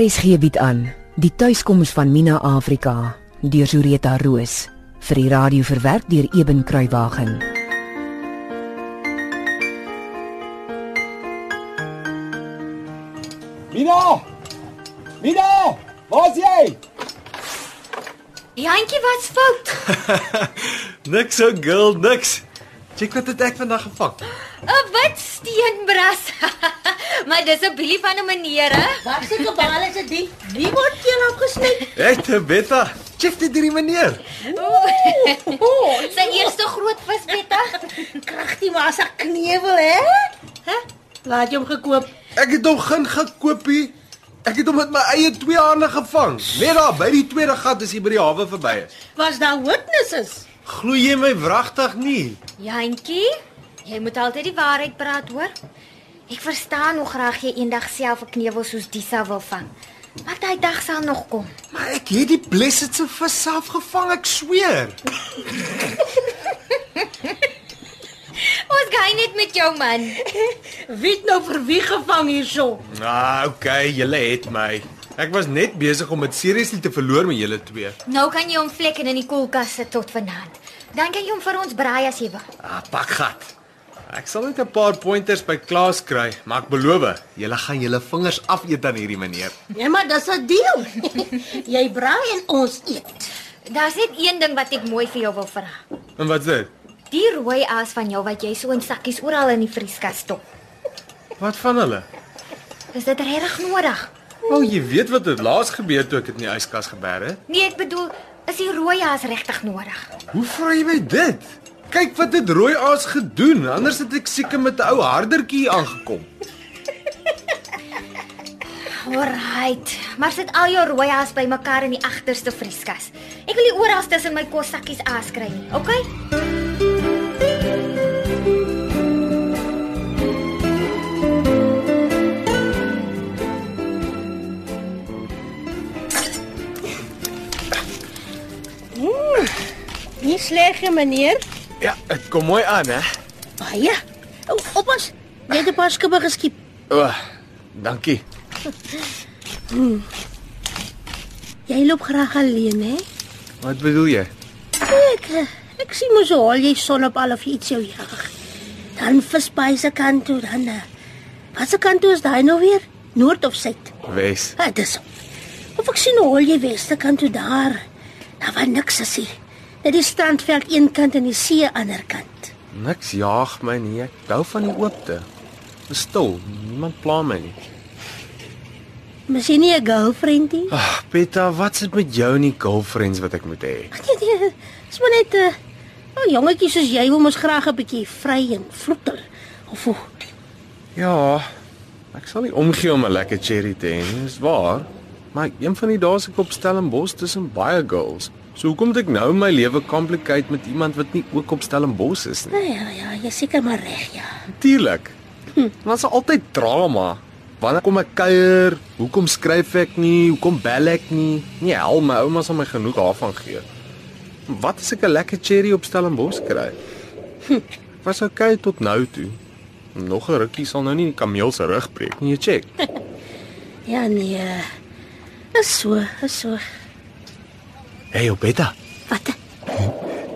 RSG bied aan die tuiskoms van Mina Afrika deur Zureta Roos vir die radio verwerk deur Eben Kruiwagen. Mina! Mina! Waar's jy? Jantjie, wat's fout? Niks so girl, niks. Check wat het ek vandag gevang. 'n Wit steenbras. maar dis 'n bilie van 'n meneer, hè? Wat se kabale is dit? Wie word hier afgesny? Ek te beta. Check dit hierdie meneer. Oh, Sy eerste groot vis, Betta. kragtig maar as 'n knevel, hè? Hæ? Laat jy hom gekoop. Ek het hom geen gekoopie. Ek het hom met my eie twee hande gevang. Net daar by die tweede gat as jy by die hawe verby is. Was daar witnesses? Glo jy my wragtig nie? Jantjie, jy moet altyd die waarheid praat, hoor? Ek verstaan hoe graag jy eendag self 'n knevel soos Disa wil vang. Maar daai dag sal nog kom. Maar ek het die blessed se vis self gevang, ek sweer. Ons gaan net met jou man. Wie het nou vir wie gevang hierso? Ah, okay, julle het my. Ek was net besig om dit seriously te verloor met julle twee. Nou kan jy hom vlekken in die koelkas sit tot vanaand. Dan kan jy hom vir ons braai as jy wil. Ah, pak gat. Ek sal net 'n paar pointers by Klaas kry, maar ek beloof, julle gaan julle vingers afeet aan hierdie meneer. Ja, maar dis 'n deal. jy braai en ons eet. Daar's net een ding wat ek mooi vir jou wil vra. En wat's dit? Die rooi aas van jou wat jy so in sakkies oral in die vrieskas stop. Wat van hulle? Is dit regtig nodig? O, oh, jy weet wat het laas gebeur toe ek dit in die yskas geberg het? Nee, ek bedoel, is die rooi aas regtig nodig? Hoe vra jy my dit? Kyk wat het rooi aas gedoen, anders het ek seker met 'n ou hardertjie aangekom. Alright, maar sit al jou rooi aas bymekaar in die agterste vrieskas. Ek wil nie oral tussen my kossakkies aas kry nie, okay? Nie sleg, hè, meneer. Ja, dit kom mooi aan, hè? Baie. O, oppas. Jy het 'n paar skubbe geskiep. O, oh, dankie. Jy loop graag alleen, hè? Wat bedoel jy? Ek eh, ek sien mos al jy son op al of iets jou jag. Dan visbaai se kant toe dan. eh, Wat se kant toe is daai nou weer? Noord of suid? Wes. Ja, dis. Of ek sien al jy weste kant toe daar. Daar was niks as hier. Net die strandveld een kant en die see ander kant. Niks jaag my nie. Ek hou van die oopte. Stil. Niemand pla my nie. Jy nie 'n girlfriend nie? Ag, ah, Peta, wat's dit met jou en die girlfriends wat ek moet hê? Nee, nee, dis maar net 'n uh, oh, jongetjie soos jy wil mos graag 'n bietjie vry en vloetel. Of hoe? Ja, ek sal nie omgee om 'n lekker cherry te hê nie, dis waar. Maar een van die dae se ek op Stellenbosch tussen baie girls. So hoekom moet ek nou my lewe complicate met iemand wat nie ook op Stellenbosch is nie? Ja, ja, jy seker maar reg, ja. Natuurlik. Daar's altyd drama. Wanneer kom ek kuier? Hoekom skryf ek nie? Hoekom bel ek nie? Nee, hel my ouma sal my genoeg daarvan gee. Wat as ek 'n lekker cherry op Stellenbosch kry? Was okay tot nou toe. Nog 'n rukkie sal nou nie die kameel se rug breek nie, jy check. Ja nee. Is so, is so. Hey, Obetta. Wat?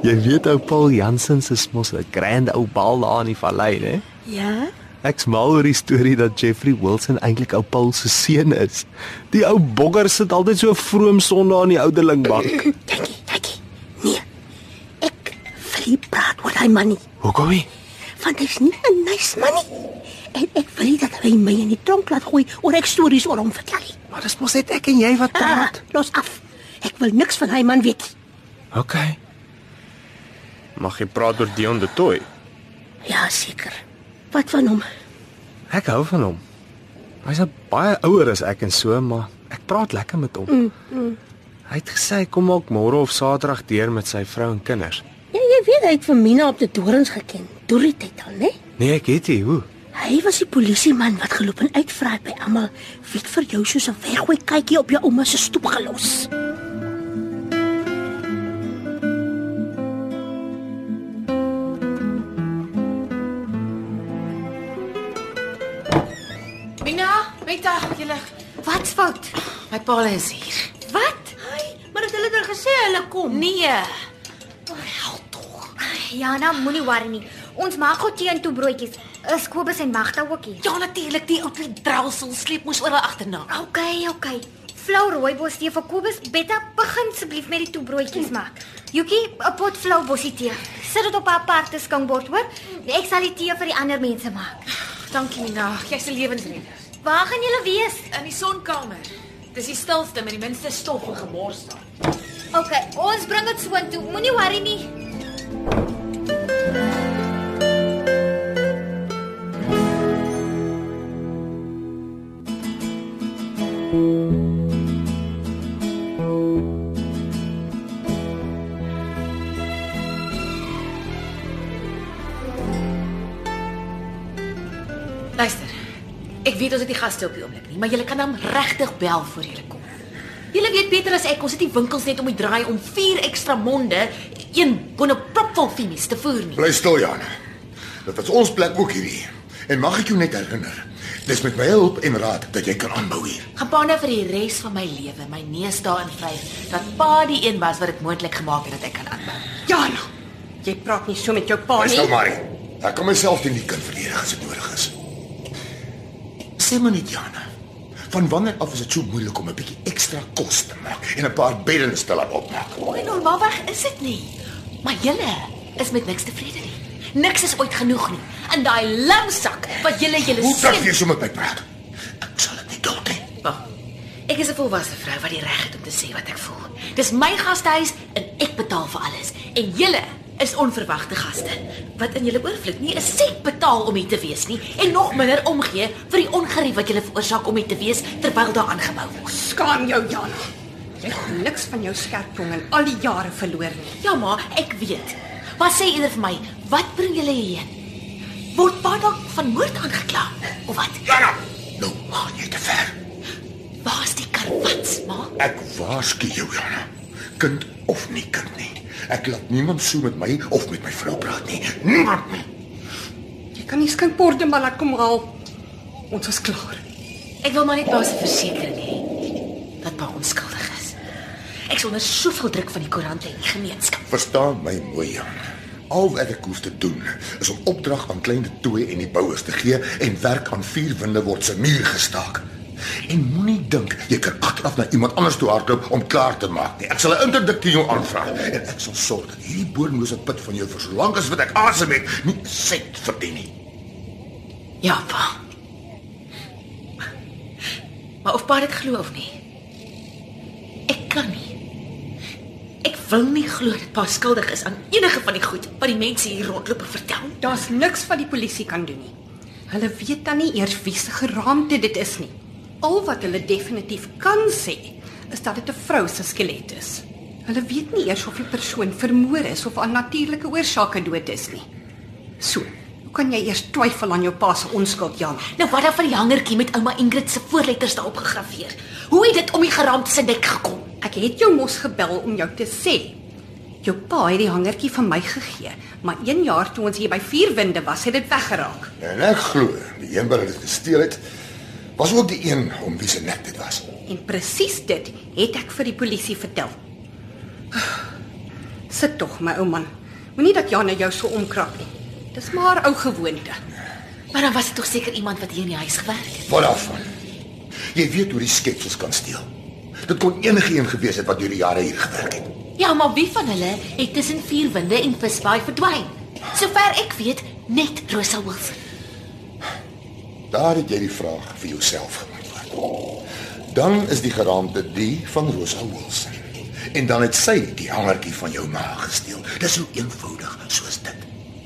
Jy weet ou Paul Jansen se mos 'n grand ou bal daar in die vallei, né? Ja? Ek's mal oor die storie dat Jeffrey Wilson eintlik ou Paul se seun is. Die ou bogger sit altyd so vroom sonde aan die ouderlingbank. Kykie, kykie. Nee. Ek nie praat oor hy man nie. Hoekom nie? Want hy's nie 'n nice man nie. En ek wil dat hy my in die tronk laat gooi oor ek stories oor hom vertel. Maar dis mos net ek en jy wat Ah, praat. los af. Ek wil niks van hy man weet nie. OK. Mag jy praat oor Dion de Toy? Ja, seker. Wat van hom? Ek hou van hom. Hy's baie ouer as ek en so, maar ek praat lekker met hom. Mm, mm. Hy het gesê hy kom ook môre of Saterdag deur met sy vrou en kinders. Ja, jy weet hy het vir Mina op die dorings geken. Doorie tyd al, né? Nee, ek weet nie hoe. Hy was die polisieman wat geloop en uitvra het by almal wie het vir jou soos 'n weggooi kykie op jou ouma se stoep gelos. Mina, Meta, julle Wat's fout? My pa is hier. Wat? Ai, maar het hulle dan gesê hulle kom? Nee. Hel tog. Jana, moenie worry nie. Ons maak gou tee en toe broodjies. Is Kobus en Magda ook hier? Ja natuurlik, die ou draalsel sleep moes oral agterna. OK, OK. Flou rooibos tee vir Kobus. Betta, begin asseblief met die toebroodjies maak. Jukie, 'n pot flou bosie tee. Sit dit op 'n aparte skinkbord, hoor? Ek sal die tee vir die ander mense maak. Dankie Nina, jy's 'n lewensredder. Waar gaan julle wees? In die sonkamer. Dis die stilste met die minste stof en gemors daar. OK, ons bring dit soontoe. Moenie worry nie. Luister. Ek weet ons het die gaste op die oomblik nie, maar julle kan hom regtig bel voor julle kom. Julle weet beter as ek, ons het die winkels net om die draai om vier ekstra monde, een bonne propvol fimies te voer nie. Bly stil, Jan. Dit was ons plek ook hierdie. En mag ek jou net herinner, dis met my hulp en raad dat jy kan aanbou hier. Gaan pa nou vir die res van my lewe my neus daarin vryf dat pa die een was wat dit moontlik gemaak het dat ek kan aanbou. Jana, jy praat nie so met jou pa Bly stil, nie. Marie. Ek kan myself teen die kind verdedig as dit nodig is. Sê maar net, Jana. Van wanneer af is dit so moeilik om 'n bietjie ekstra kos te maak en 'n paar beddens te laat opmaak? O, normaalweg is dit nie. Maar julle is met niks tevrede nie. Niks is ooit genoeg nie. In daai lamsak wat julle julle Hoe dat seun jy so met my praat? Ek sal dit nie duld nie. Pa, Ek is 'n volwasse vrou wat die reg het om te sê wat ek voel. Dis my gastehuis en ek betaal vir alles. En julle is onverwagte gaste wat in julle oorvloed nie 'n sent betaal om hier te wees nie en nog minder omgee vir die ongerief wat julle veroorsaak om hier te wees terwyl daar aangebou word. Skaam jou, Jana. Jy het niks van jou skerp tong in al die jare verloor nie. Ja, maar ek weet. Maar sê eerder vir my, wat bring julle hierheen? Word pa dalk van moord aangekla of wat? Jana, nou gaan jy te ver. Waar's die karwats, ma? Ek waarsku jou, Jana. Kind of nie kind nie. Ek laat niemand so met my of met my vrou praat nie. Niemand nie. Jy kan nie skinkborde maar laat kom haal. Ons is klaar. Ek wil maar net pa se versekering hê dat pa onskuldig is. Ek is onder soveel druk van die koerante en die gemeenskap. Verstaan my mooi, Jana. Al wat ek hoef te doen is om opdrag aan klein de Tooi en die bouers te gee en werk aan vier winde word se muur gestaak. En moenie dink jy kan agteraf na iemand anders toe hardloop om klaar te maak nie. Ek sal 'n interdik teen jou aanvra en ek sal sorg dat hierdie bodemlose put van jou vir so lank as wat ek asem het, nie sent verdien nie. Ja, pa. Maar of pa dit glo of nie. Ek kan nie. Ek wil nie glo dat pa skuldig is aan enige van die goed wat die mense hier rondloop en vertel. Daar's niks wat die polisie kan doen nie. Hulle weet dan nie eers wie se geraamte dit is nie. Al wat hulle definitief kan sê, is dat dit 'n vrou se skelet is. Hulle weet nie eers of die persoon vermoor is of aan natuurlike oorsake dood is nie. So, hoe kan jy eers twyfel aan jou pa se onskuld, Jan? Nou wat dan van die hangertjie met ouma Ingrid se voorletters daarop gegraveer? Hoe het dit om die geraamte se nek gekom? Ek het jou mos gebel om jou te sê. Jou pa het die hangertjie van my gegee, maar 1 jaar toe ons hier by Vierwinde was, het dit weggeraak. En ek glo die een wat dit gesteel het, was ook die een om wie se nek dit was. En presies dit het ek vir die polisie vertel. Sit tog, my ou man. Moenie dat Janne jou so omkrap nie. Dis maar ou gewoonte. Maar dan was dit tog seker iemand wat hier in die huis gewerk het. Wat daarvan? Jy weet hoe die skepsels kan steel. Dit kon enige een gewees het wat deur die jare hier gewerk het. Ja, maar wie van hulle het tussen vier winde en visbaai verdwyn? Sover ek weet, net Rosa Wilson. Daar het jy die vraag vir jouself geantwoord. Dan is die geraamte die van Rosa Wilson. En dan het sy die hangertjie van jou ma gesteel. Dis so eenvoudig soos dit.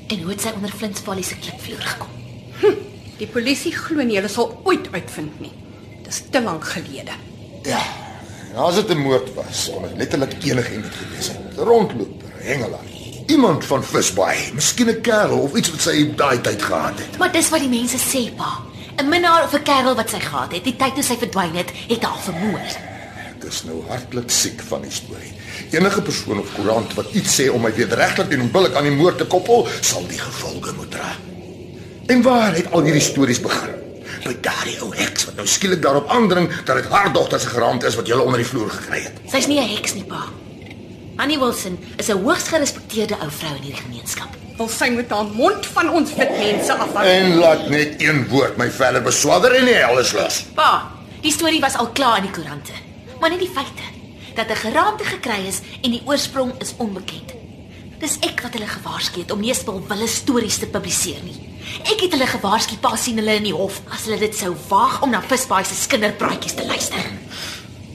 En hoe het sy onder Flint Valley se klipvloer gekom? Die polisie glo nie hulle sal ooit uitvind nie. Dis te lank gelede. Ja. As dit 'n moord was, kon dit letterlik enigiemand gewees het. 'n Rondloper, hengelaar. Iemand van Visbaai, miskien 'n kerel of iets wat sy daai tyd gehad het. Maar dis wat die mense sê, pa. 'n Minnaar of 'n kerel wat sy gehad het, die tyd toe sy verdwyn het, het haar vermoor. Ek is nou hartlik siek van die storie. Enige persoon of koerant wat iets sê om my wederregtelik en onbillik aan die moord te koppel, sal die gevolge moet dra. En waar het al hierdie stories begin? By daardie ou heks wat nou skielik daarop aandring dat dit haar dogter se geraamte is wat jy onder die vloer gekry het. Sy's nie 'n heks nie, pa. Annie Wilson is 'n hoogs gerespekteerde ou vrou in hierdie gemeenskap. Wil sy met haar mond van ons wit mense afhou. En laat net een woord my verder beswadder en die hel is los. Pa, die storie was al klaar in die koerante. Maar net die feite dat 'n geraamte gekry is en die oorsprong is onbekend. Dis ek wat hulle gewaarsku het om nie spul wille stories te publiseer nie. Ek het hulle gewaarsku pa sien hulle in die hof as hulle dit sou waag om na Visbaai se kinderpraatjies te luister.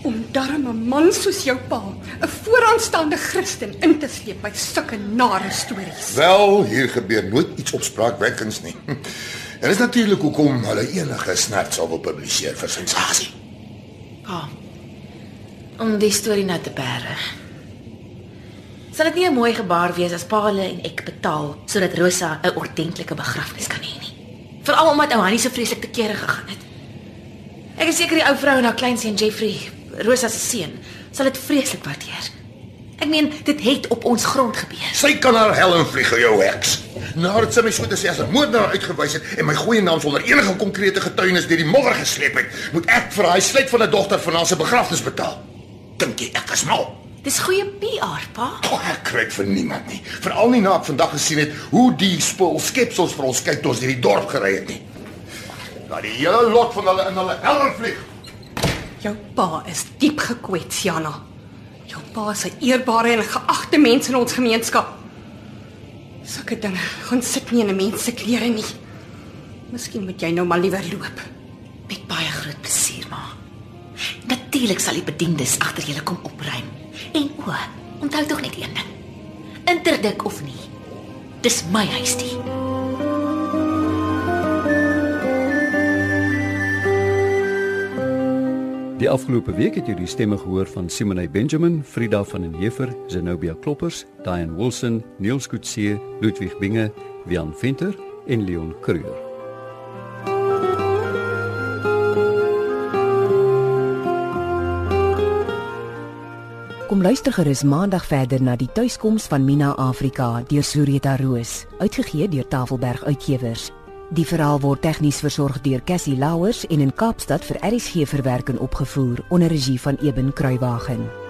Om darm 'n man soos jou pa, 'n vooraanstaande Christen in te sleep by sulke nare stories. Wel, hier gebeur nooit iets opspraakwekkends nie. En dis natuurlik hoekom hulle enige snert sal wil publiseer vir sensasie. Pa. Om die storie nou te bære. Sal dit nie 'n mooi gebaar wees as pa hulle en ek betaal sodat Rosa 'n ordentlike begrafnis kan hê nie? Veral omdat ou Hannie so vreeslik te kere gegaan het. Ek is seker die ou vrou en haar kleinseun Jeffrey, Rosa se seun, sal dit vreeslik waardeer. Ek meen, dit het op ons grond gebeur. Sy kan haar hel invlieg, jou heks. Nadat sy my so te sê as 'n moordenaar uitgewys het en my goeie naam sonder enige konkrete getuienis deur die modder gesleep het, moet ek vir haar sluit van 'n dogter van haar se begrafnis betaal. Dink jy ek is mal? Dis goeie PR, pa. Oh, ek kry vir niemand nie. Veral nie na ek vandag gesien het hoe die spul skepsels vir ons kyk toe ons hierdie dorp gery het nie. Laat die hele lot van hulle in hulle hel vlieg. Jou pa is diep gekwets, Jana. Jou pa is 'n eerbare en geagte mens in ons gemeenskap. Sulke dinge gaan sit nie in 'n mens se klere nie. Miskien moet jy nou maar liewer loop. Met baie groot plesier, ma. Natuurlik sal die bediendes agter julle kom opruim. En o, onthou tog net een ding. Interdik of nie. Dis my huis die. Die afgelope week het jy die stemme gehoor van Simone Benjamin, Frida van den Heever, Zenobia Kloppers, Diane Wilson, Niels Kutse, Ludwig Binge, Wian Venter en Leon Kruger. Kom luister gerus maandag verder na die tuiskoms van Mina Afrika deur Sureta Roos, uitgegee deur Tafelberg Uitgewers. Die verhaal word tegnies versorg deur Cassie Louwers en in Kaapstad vir RSG verwerking opgevoer onder regie van Eben Kruiwagen.